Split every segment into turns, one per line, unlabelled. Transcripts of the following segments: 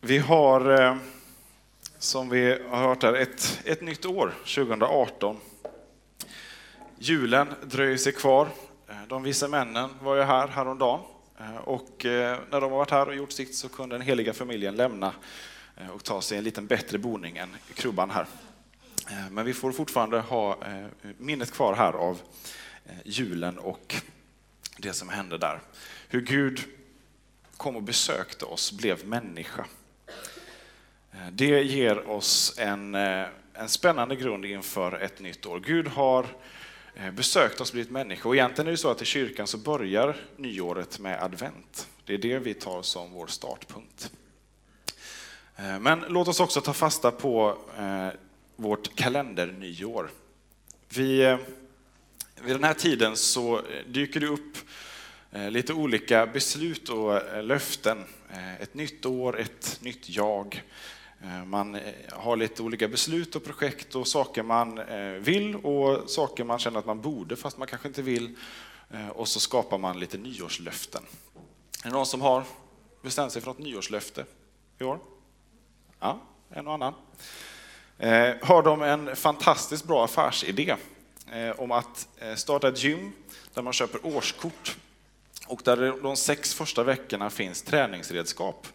Vi har, eh, som vi har hört här, ett, ett nytt år, 2018. Julen dröjer sig kvar. Eh, de vissa männen var ju här häromdagen eh, och när de har varit här och gjort sitt så kunde den heliga familjen lämna och ta sig en liten bättre boning än krubban här. Men vi får fortfarande ha minnet kvar här av julen och det som hände där. Hur Gud kom och besökte oss, blev människa. Eh, det ger oss en, eh, en spännande grund inför ett nytt år. Gud har eh, besökt oss, blivit människa. Egentligen är det så att i kyrkan så börjar nyåret med advent. Det är det vi tar som vår startpunkt. Men låt oss också ta fasta på vårt kalendernyår. Vi, vid den här tiden så dyker det upp lite olika beslut och löften. Ett nytt år, ett nytt jag. Eh, man eh, har lite olika beslut och projekt och saker man eh, vill och saker man känner att man borde fast man kanske inte vill. Och så skapar man lite nyårslöften. Är det någon som har bestämt sig för något nyårslöfte i år? Ja, en och annan. Har de en fantastiskt bra affärsidé om att starta ett gym där man köper årskort och där de sex första veckorna finns träningsredskap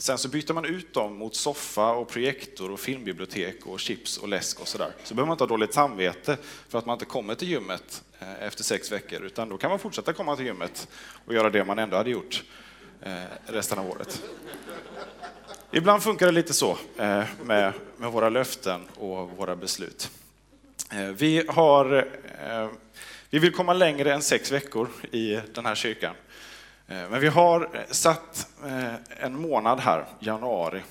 Sen så byter man ut dem mot soffa och projektor och filmbibliotek och chips och läsk och sådär. Så behöver man inte ha dåligt samvete för att man inte kommer till gymmet eh, efter sex veckor, utan då kan man fortsätta komma till gymmet och göra det man ändå hade gjort eh, resten av året. Ibland funkar det lite så eh, med, med våra löften och våra beslut. Vi, har, vi vill komma längre än sex veckor i den här kyrkan. Eh, men vi har eh, satt eh, en månad här, januari,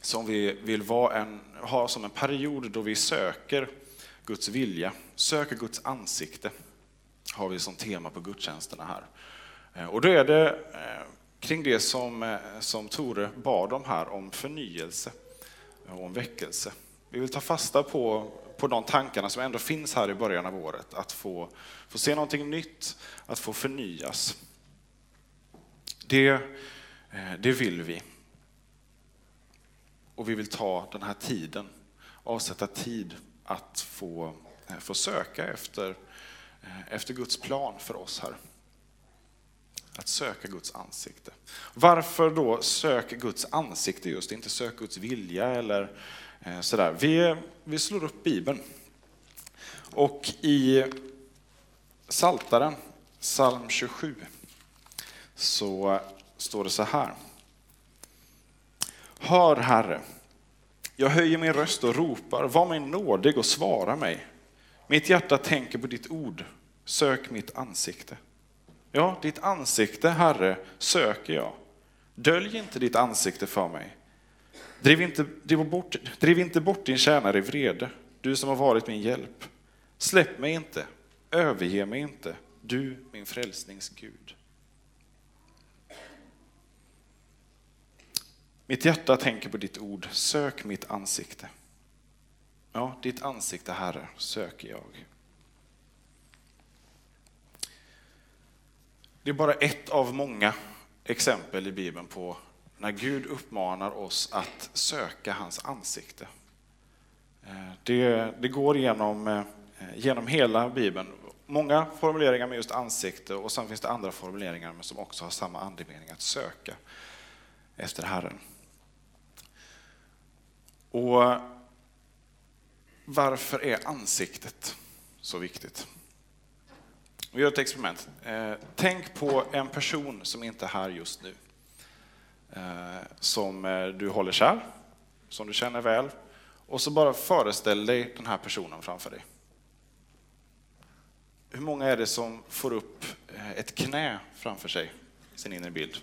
som vi vill en, ha som en period då vi söker Guds vilja, söker Guds ansikte, har vi som tema på gudstjänsterna här. Och då är det kring det som, som Tore bad om här, om förnyelse och om väckelse. Vi vill ta fasta på, på de tankarna som ändå finns här i början av året, att få, få se någonting nytt, att få förnyas. Det, eh, det vill vi. Och vi vill ta den här tiden, avsätta tid att få, eh, få söka efter, eh, efter Guds plan för oss här. Att söka Guds ansikte. Varför då sök Guds ansikte just, inte sök Guds vilja eller sådär. Vi, vi slår upp Bibeln. Och i Saltaren, psalm 27, så står det så här. Hör Herre, jag höjer min röst och ropar, var mig nådig och svara mig. Mitt hjärta tänker på ditt ord, sök mitt ansikte. Ja, ditt ansikte, Herre, söker jag. Dölj inte ditt ansikte för mig. Driv inte, driv bort, driv inte bort din tjänare i vrede, du som har varit min hjälp. Släpp mig inte, överge mig inte, du min frälsnings Gud. Mitt hjärta tänker på ditt ord, sök mitt ansikte. Ja, ditt ansikte, Herre, söker jag. Det är bara ett av många exempel i Bibeln på när Gud uppmanar oss att söka hans ansikte. Eh, det, det går genom, eh, genom hela Bibeln. Många formuleringar med just ansikte och sen finns det andra formuleringar som också har samma andemening, att söka efter Herren. Och varför är ansiktet så viktigt? Vi gör ett experiment. Eh, tänk på en person som inte är här just nu. Eh, som eh, du håller kär, som du känner väl. Och så bara föreställ dig den här personen framför dig. Hur många är det som får upp ett knä framför sig i sin inre bild?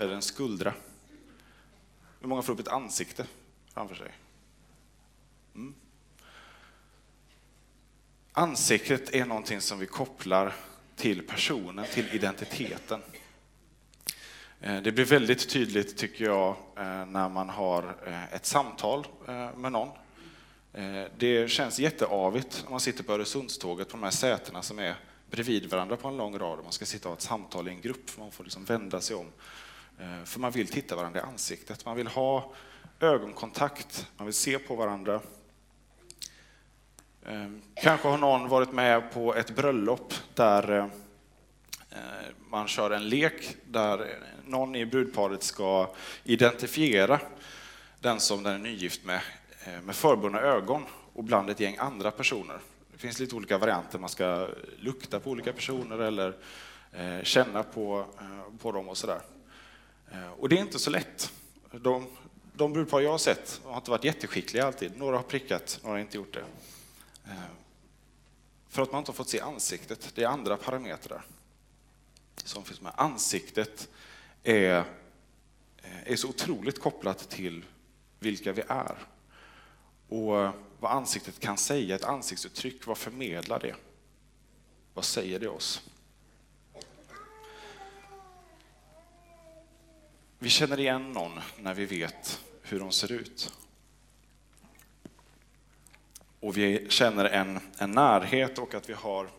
Eller en skuldra? Hur många får upp ett ansikte framför sig. Mm. Ansiktet är någonting som vi kopplar till personen, till identiteten. Eh, det blir väldigt tydligt, tycker jag, eh, när man har eh, ett samtal med någon. Det känns jätteavigt när man sitter på Öresundståget på de här sätena som är bredvid varandra på en lång rad och man ska sitta och ha ett samtal i en grupp, för man får liksom vända sig om för man vill titta varandra i ansiktet, man vill ha ögonkontakt, man vill se på varandra. Ehm, kanske har någon varit med på ett bröllop där eh, man kör en lek där någon i brudparet ska identifiera den som den är nygift med, eh, med förbundna ögon och bland ett gäng andra personer. Det finns lite olika varianter, man ska lukta på olika personer eller eh, känna på, på dem och sådär. Och det är inte så lätt. De, de brudpar jag har sett har inte varit jätteskickliga alltid. Några har prickat, några har inte gjort det. Eh, för att man inte har fått se ansiktet. Det är andra parametrar som finns med. Ansiktet är, eh, är så otroligt kopplat till vilka vi är. Och eh, vad ansiktet kan säga, ett ansiktsuttryck, vad förmedlar det? Vad säger det oss? Vi känner igen någon när vi vet hur de ser ut. Och vi känner en, en närhet och att vi har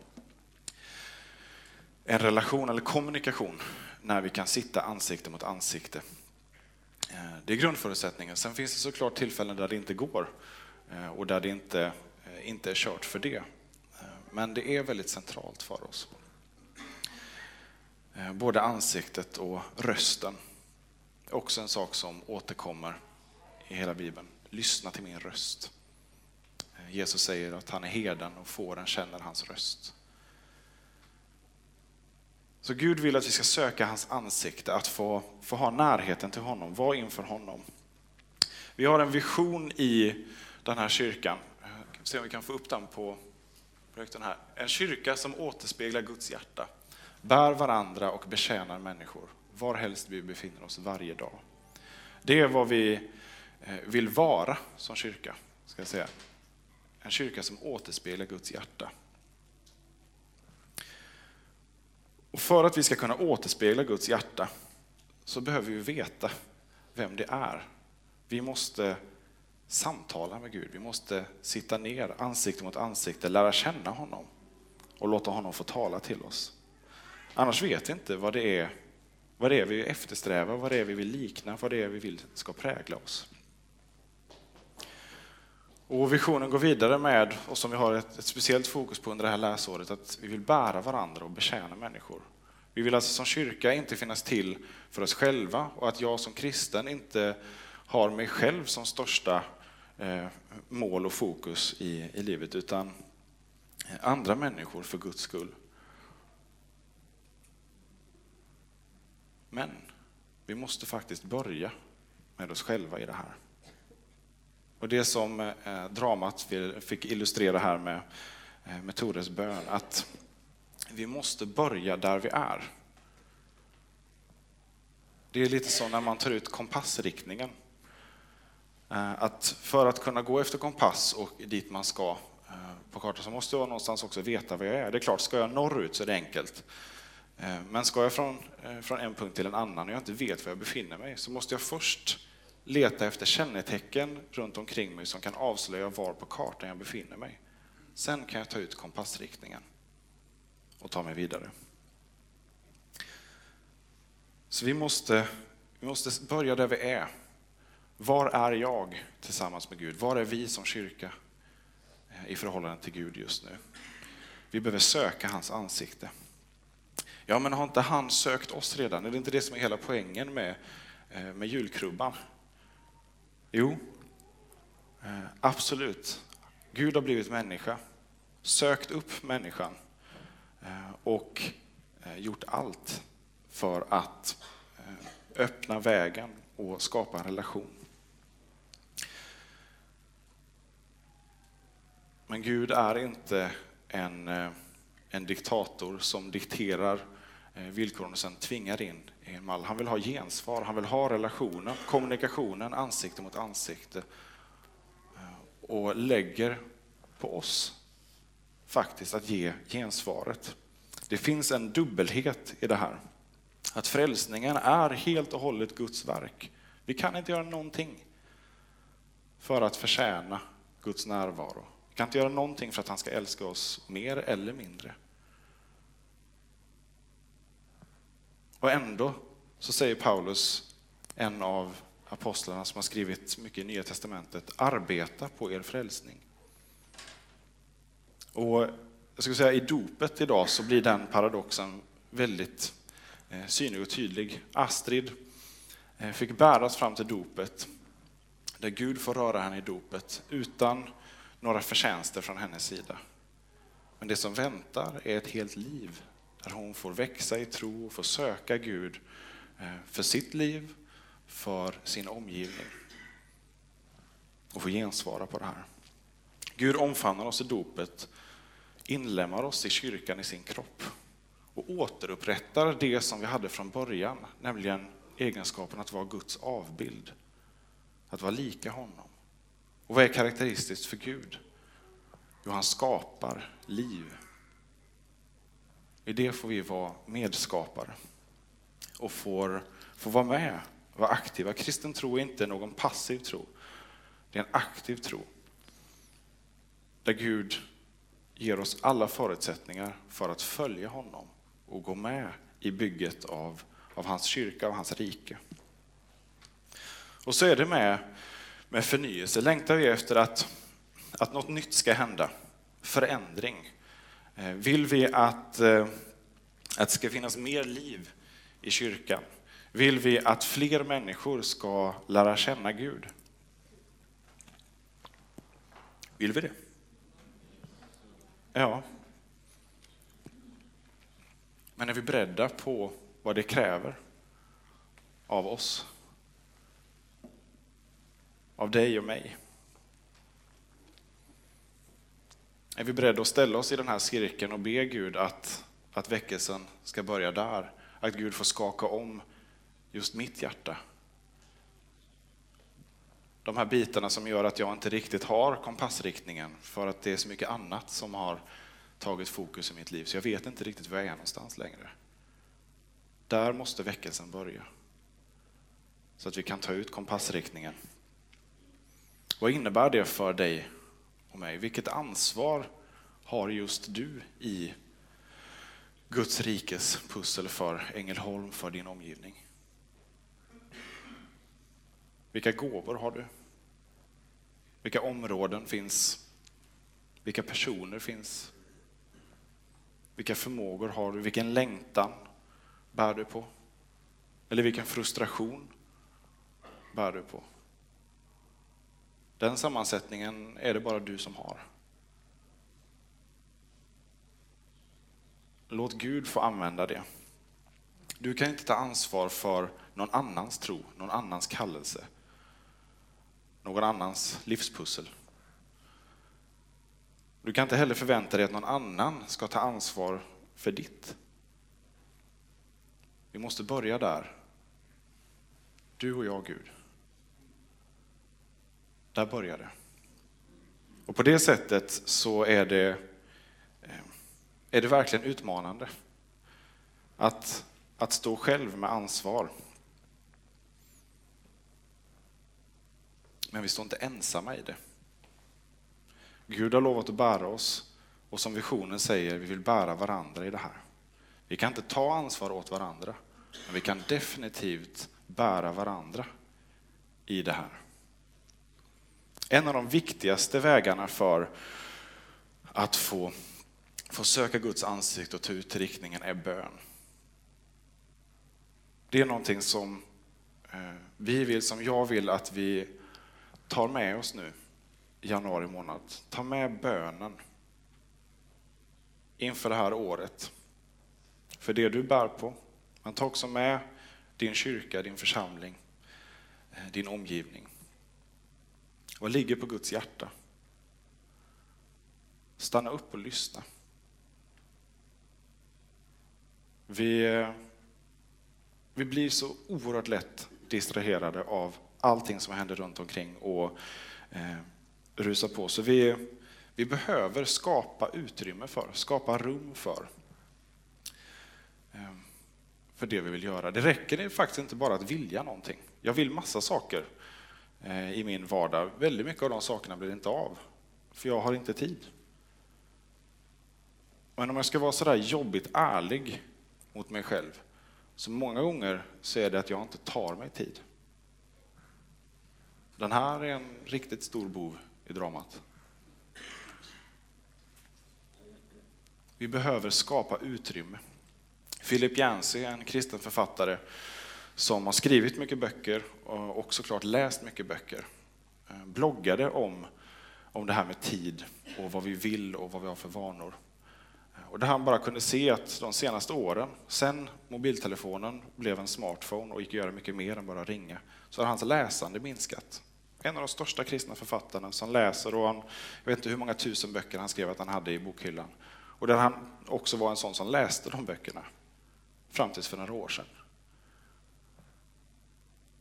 en relation eller kommunikation när vi kan sitta ansikte mot ansikte. Eh, det är grundförutsättningen. Sen finns det såklart tillfällen där det inte går eh, och där det inte, eh, inte är kört för det. Men det är väldigt centralt för oss. Både ansiktet och rösten också en sak som återkommer i hela Bibeln. Lyssna till min röst. Eh, Jesus säger att han är herden och fåren känner hans röst. Så Gud vill att vi ska söka hans ansikte, att få, få ha närheten till honom, vara inför honom. Vi har en vision i den här kyrkan. Eh, vi se om vi kan få upp den på projekten här. En kyrka som återspeglar Guds hjärta, bär varandra och betjänar människor varhelst vi befinner oss varje dag. Det är vad vi eh, vill vara som kyrka. Ska jag säga. En kyrka som återspeglar Guds hjärta. Och för att vi ska kunna återspegla Guds hjärta så behöver vi veta vem det är. Vi måste samtala med Gud. Vi måste sitta ner ansikte mot ansikte, lära känna honom och låta honom få tala till oss. Annars vet vi inte vad det är vad det är vi eftersträvar, vad det är vi vill likna, vad det är vi vill ska prägla oss. Och visionen går vidare med, och som vi har ett, ett, speciellt fokus på under det här läsåret, att vi vill bära varandra och betjäna människor. Vi vill alltså som kyrka inte finnas till för oss själva och att jag som kristen inte har mig själv som största eh, mål och fokus i, i livet, utan andra människor för Guds skull. Men vi måste faktiskt börja med oss själva i det här. Och det som eh, dramat fick illustrera här med, eh, med Tores bön, att vi måste börja där vi är. Det är lite så när man tar ut kompassriktningen. Eh, att för att kunna gå efter kompass och dit man ska på kartan så måste jag någonstans också veta var jag är. Det är klart, ska jag norrut så är det enkelt. Eh, men ska jag från, eh, från en punkt till en annan och jag inte vet var jag befinner mig så måste jag först leta efter kännetecken runt omkring mig som kan avslöja var på kartan jag befinner mig. Sen kan jag ta ut kompassriktningen och ta mig vidare. Så vi måste, vi måste börja där vi är. Var är jag tillsammans med Gud? Var är vi som kyrka eh, i förhållande till Gud just nu? Vi behöver söka hans ansikte. Ja, men har inte han sökt oss redan? Är det inte det som är hela poängen med, eh, med julkrubban? Jo, eh, absolut. Gud har blivit människa, sökt upp människan eh, och gjort allt för att öppna vägen och skapa en relation. Men Gud är inte en, en diktator som dikterar eh, villkoren och sen tvingar in i en mall. Han vill ha gensvar, han vill ha relationen, kommunikationen ansikte mot ansikte eh, och lägger på oss faktiskt att ge gensvaret. Det finns en dubbelhet i det här. Att frälsningen är helt och hållet Guds verk. Vi kan inte göra någonting för att förtjäna Guds närvaro. Vi kan inte göra någonting för att han ska älska oss mer eller mindre. Och ändå så säger Paulus, en av apostlarna som har skrivit mycket i Nya Testamentet, arbeta på er frälsning. Och jag skulle säga i dopet idag så blir den paradoxen väldigt eh, synlig och tydlig. Astrid eh, fick bäras fram till dopet, där Gud får röra henne i dopet utan några förtjänster från hennes sida. Men det som väntar är ett helt liv där hon får växa i tro och får söka Gud eh, för sitt liv, för sin omgivning och få gensvara på det här. Gud omfamnar oss i dopet, inlemmar oss i kyrkan i sin kropp och återupprättar det som vi hade från början, nämligen egenskapen att vara Guds avbild, att vara lika honom. Och vad är karaktäristiskt för Gud? Jo, han skapar liv. I det får vi vara medskapare och får, får vara med, vara aktiva. Kristen tro är inte någon passiv tro. Det är en aktiv tro. Där Gud ger oss alla förutsättningar för att följa honom och gå med i bygget av, av hans kyrka och hans rike. Och så är det med, med förnyelse. Längtar vi efter att, att något nytt ska hända? Förändring. Eh, vill vi att, eh, att det ska finnas mer liv i kyrkan? Vill vi att fler människor ska lära känna Gud? Vill vi det? Ja. Men är vi beredda på vad det kräver av oss? Av dig och mig? Är vi beredda att ställa oss i den här cirkeln och be Gud att, att väckelsen ska börja där? Att Gud får skaka om just mitt hjärta? De här bitarna som gör att jag inte riktigt har kompassriktningen för att det är så mycket annat som har tagit fokus i mitt liv så jag vet inte riktigt var jag är någonstans längre. Där måste väckelsen börja. Så att vi kan ta ut kompassriktningen. Vad innebär det för dig och mig. Vilket ansvar har just du i Guds rikes pussel för Ängelholm, för din omgivning? Vilka gåvor har du? Vilka områden finns? Vilka personer finns? Vilka förmågor har du? Vilken längtan bär du på? Eller vilken frustration bär du på? Den sammansättningen är det bara du som har. Låt Gud få använda det. Du kan inte ta ansvar för någon annans tro, någon annans kallelse, någon annans livspussel. Du kan inte heller förvänta dig att någon annan ska ta ansvar för ditt. Vi måste börja där. Du och jag, Gud. Där börjar det. Och på det sättet så är det, eh, är det verkligen utmanande att, att stå själv med ansvar. Men vi står inte ensamma i det. Gud har lovat att bära oss och som visionen säger, vi vill bära varandra i det här. Vi kan inte ta ansvar åt varandra, men vi kan definitivt bära varandra i det här. En av de viktigaste vägarna för att få, få söka Guds ansikte och ta ut riktningen är bön. Det är någonting som eh, vi vill, som jag vill att vi tar med oss nu i januari månad. Ta med bönen inför det här året. För det du bär på. Men ta också med din kyrka, din församling, eh, din omgivning. Vad ligger på Guds hjärta? Stanna upp och lyssna. Vi, eh, vi blir så oerhört lätt distraherade av allting som händer runt omkring och eh, rusar på. Så vi, vi behöver skapa utrymme för, skapa rum för, eh, för det vi vill göra. Det räcker faktiskt inte bara att vilja någonting. Jag vill massa saker. Eh, I min vardag. Väldigt mycket av de sakerna blir inte av, för jag har inte tid. Men om jag ska vara sådär jobbigt ärlig mot mig själv Så många gånger så är det att jag inte tar mig tid. Den här är en riktigt stor bov i dramat. Vi behöver skapa utrymme. Philip Yancey, en kristen författare som har skrivit mycket böcker och såklart läst mycket böcker, eh, bloggade om, om det här med tid och vad vi vill och vad vi har för vanor. Eh, och där han bara kunde se att de senaste åren, sen mobiltelefonen blev en smartphone och gick att göra mycket mer än bara ringa, så har hans läsande minskat. En av de största kristna författarna som läser och han, jag vet inte hur många tusen böcker han skrev att han hade i bokhyllan. Och där han också var en sån som läste de böckerna fram tills för några år sedan.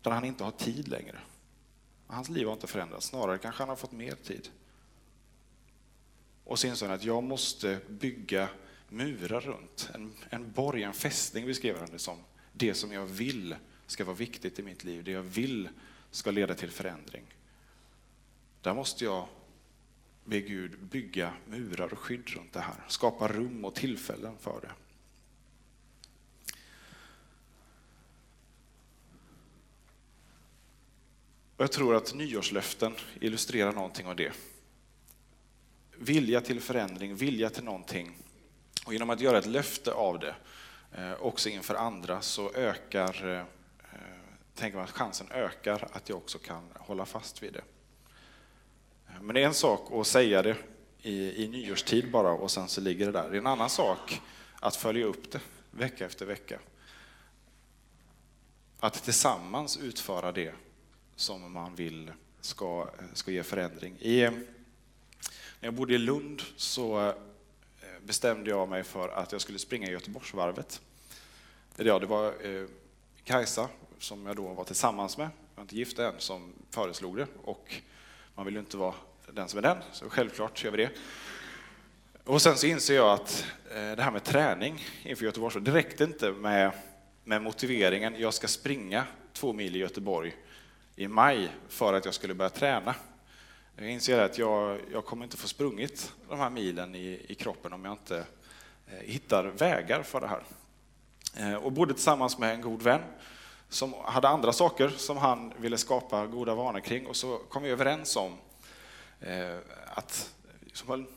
Där han inte har tid längre. Hans liv har inte förändrats, snarare kanske han har fått mer tid. Och så insåg han att jag måste bygga murar runt, en, en borg, en fästning beskrev han det som. Det som jag vill ska vara viktigt i mitt liv, det jag vill ska leda till förändring. Där måste jag be Gud bygga murar och skydd runt det här, skapa rum och tillfällen för det. Jag tror att nyårslöften illustrerar någonting av det. Vilja till förändring, vilja till någonting. Och genom att göra ett löfte av det, eh, också inför andra, så ökar, eh, eh, tänker man att chansen ökar att jag också kan hålla fast vid det. Men det är en sak att säga det i, i nyårstid bara och sen så ligger det där. Det är en annan sak att följa upp det vecka efter vecka. Att tillsammans utföra det som man vill ska, ska ge förändring. I, när jag bodde i Lund så eh, bestämde jag mig för att jag skulle springa Göteborgsvarvet. Ja, det var eh, Kajsa, som jag då var tillsammans med, jag var inte gift än, som föreslog det. Och man vill ju inte vara den som är den, så självklart gör vi det. Och sen så inser jag att eh, det här med träning inför Göteborg, det räckte inte med, med motiveringen jag ska springa två mil i Göteborg i maj för att jag skulle börja träna. Jag inser att jag, jag kommer inte få sprungit de här milen i, i kroppen om jag inte eh, hittar vägar för det här. Eh, och bodde tillsammans med en god vän som hade andra saker som han ville skapa goda vanor kring och så kom vi överens om eh, att som,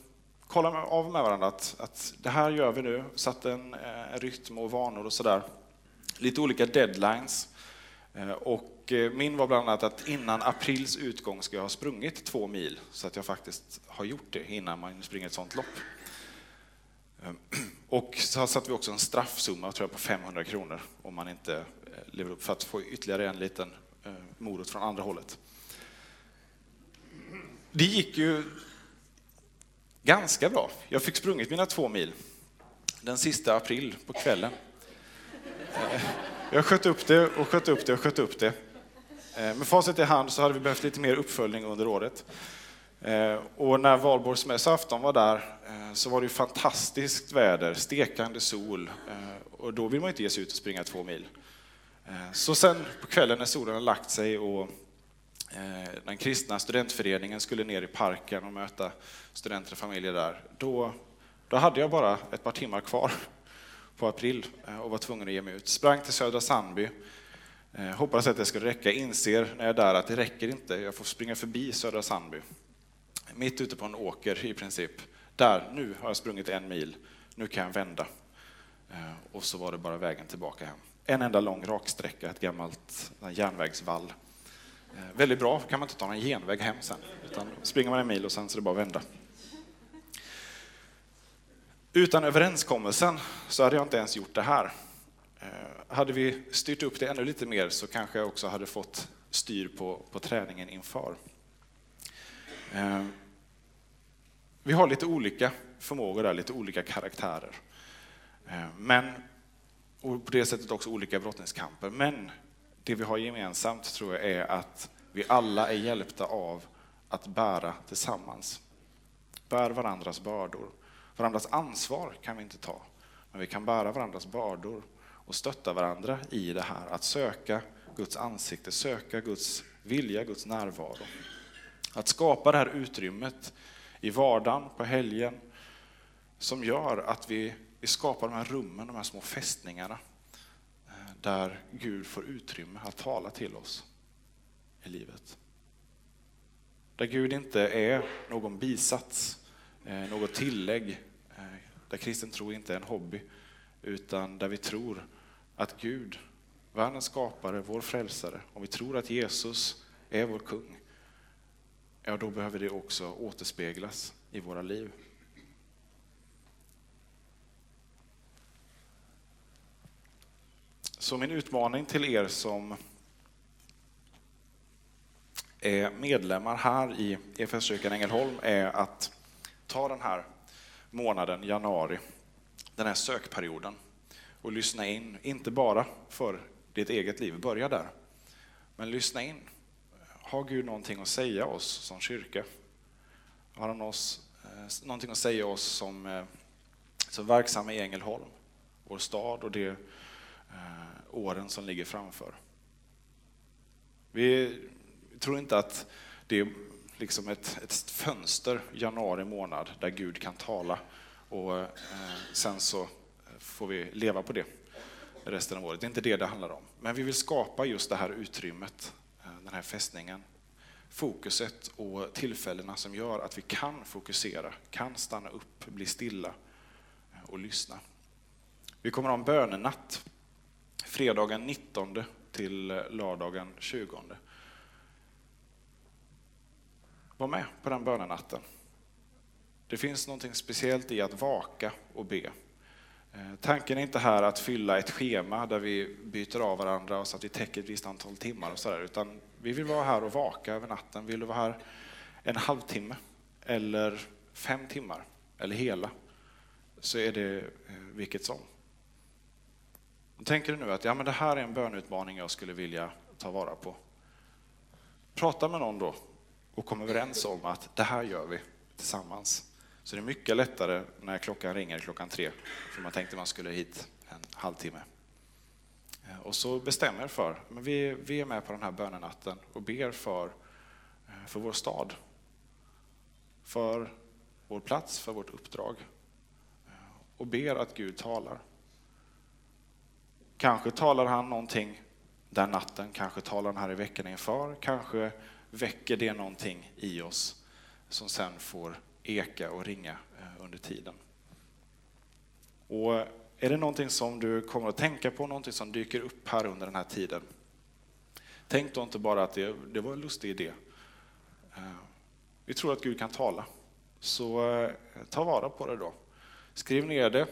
kolla av med varandra att, att det här gör vi nu, satte en, en rytm och vanor och sådär. Lite olika deadlines. Och och eh, min var bland annat att innan aprils utgång ska jag ha sprungit två mil, så att jag faktiskt har gjort det innan man springer ett sånt lopp. Ehm, och så satte vi också en straffsumma tror jag, på 500 kronor om man inte eh, lever upp, för att få ytterligare en liten eh, morot från andra hållet. Det gick ju ganska bra. Jag fick sprungit mina två mil den sista april på kvällen. Jag sköt upp det och sköt upp det och sköt upp det. Eh, med facit i hand så hade vi behövt lite mer uppföljning under året. Eh, och när valborgsmässoafton var där eh, så var det ju fantastiskt väder, stekande sol. Och då vill man inte ge sig ut och springa två mil. Så sen på kvällen när solen har lagt sig och den kristna studentföreningen skulle ner i parken och möta studenter och familjer där, då, då hade jag bara ett par timmar kvar på april och var tvungen att ge mig ut. Sprang till Södra Sandby, Eh, hoppades att det skulle räcka. Inser när jag är där att det räcker inte. Jag får springa förbi Södra Sandby. Mitt ute på en åker i princip. Där, nu har jag sprungit en mil. Nu kan jag vända. Eh, och så var det bara vägen tillbaka hem. En enda lång raksträcka, ett gammalt eh, järnvägsvall. Eh, väldigt bra, kan man inte ta någon genväg hem sen. Utan springer man en mil och sen så är det bara att vända. Utan överenskommelsen så hade jag inte ens gjort det här. Eh, hade vi styrt upp det ännu lite mer så kanske jag också hade fått styr på, på träningen inför. Eh, vi har lite olika förmågor där, lite olika karaktärer. Eh, men, och på det sättet också olika brottningskamper. Men det vi har gemensamt tror jag är att vi alla är hjälpta av att bära tillsammans. Bär varandras bördor. Varandras ansvar kan vi inte ta, men vi kan bära varandras bördor och stötta varandra i det här, att söka Guds ansikte, söka Guds vilja, Guds närvaro. Att skapa det här utrymmet i vardagen, på helgen, som gör att vi, vi skapar de här rummen, de här små fästningarna. Eh, där Gud får utrymme att tala till oss i livet. Där Gud inte är någon bisats, eh, något tillägg, eh, där kristen tro inte är en hobby, utan där vi tror att Gud, världens skapare, vår frälsare, om vi tror att Jesus är vår kung, ja då behöver det också återspeglas i våra liv. Så min utmaning till er som är medlemmar här i EFS-kyrkan Ängelholm är att ta den här månaden, januari, den här sökperioden och lyssna in, inte bara för ditt eget liv, börja där, men lyssna in. Har Gud någonting att säga oss som kyrka? Har han oss, eh, någonting att säga oss som, eh, som verksamma i Ängelholm, vår stad och de eh, åren som ligger framför? Vi tror inte att det är liksom ett, ett fönster, januari månad, där Gud kan tala och eh, sen så får vi leva på det resten av året. Det är inte det det handlar om. Men vi vill skapa just det här utrymmet, eh, den här fästningen, fokuset och tillfällena som gör att vi kan fokusera, kan stanna upp, bli stilla eh, och lyssna. Vi kommer ha en bönenatt fredagen 19 till eh, lördagen 20. Var med på den bönenatten. Det finns något speciellt i att vaka och be. Eh, tanken är inte här att fylla ett schema där vi byter av varandra så att vi täcker ett visst antal timmar och sådär, utan vi vill vara här och vaka över natten. Vill du vara här en halvtimme eller fem timmar eller hela så är det eh, vilket som. Tänker du nu att ja, men det här är en bönutmaning jag skulle vilja ta vara på? Prata med någon då och kom överens om att det här gör vi tillsammans. Så det är mycket lättare när klockan ringer klockan tre, för man tänkte man skulle hit en halvtimme. Eh, och så bestämmer för, men vi, vi är med på den här bönenatten och ber för, eh, för vår stad, för vår plats, för vårt uppdrag. Eh, och ber att Gud talar. Kanske talar han någonting den natten, kanske talar han här i veckan inför, kanske väcker det någonting i oss som sen får eka och ringa eh, under tiden. Och är det någonting som du kommer att tänka på, någonting som dyker upp här under den här tiden, tänk då inte bara att det, det var en lustig idé. Eh, vi tror att Gud kan tala, så eh, ta vara på det då. Skriv ner det,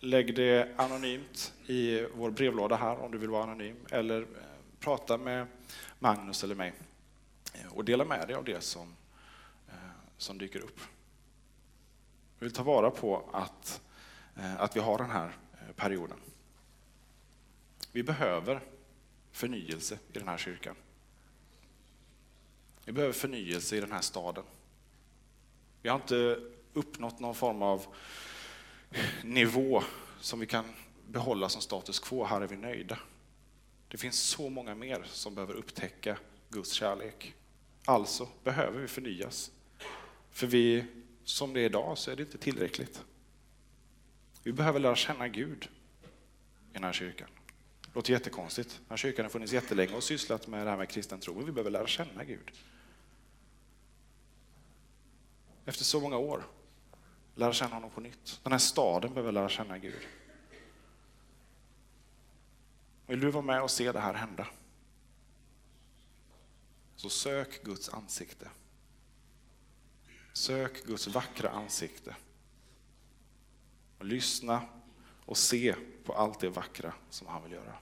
lägg det anonymt i vår brevlåda här om du vill vara anonym, eller prata med Magnus eller mig och dela med dig av det som, som dyker upp. Vi vill ta vara på att, eh, att vi har den här eh, perioden. Vi behöver förnyelse i den här kyrkan. Vi behöver förnyelse i den här staden. Vi har inte uppnått någon form av nivå som vi kan behålla som status quo. Här är vi nöjda. Det finns så många mer som behöver upptäcka Guds kärlek. Alltså behöver vi förnyas. För vi, som det är idag så är det inte tillräckligt. Vi behöver lära känna Gud i den här kyrkan. Det låter jättekonstigt. Den här kyrkan har funnits jättelänge och sysslat med det här med kristen tro, men vi behöver lära känna Gud. Efter så många år, lära känna honom på nytt. Den här staden behöver lära känna Gud. Vill du vara med och se det här hända? Så sök Guds ansikte. Sök Guds vackra ansikte. Och lyssna och se på allt det vackra som han vill göra.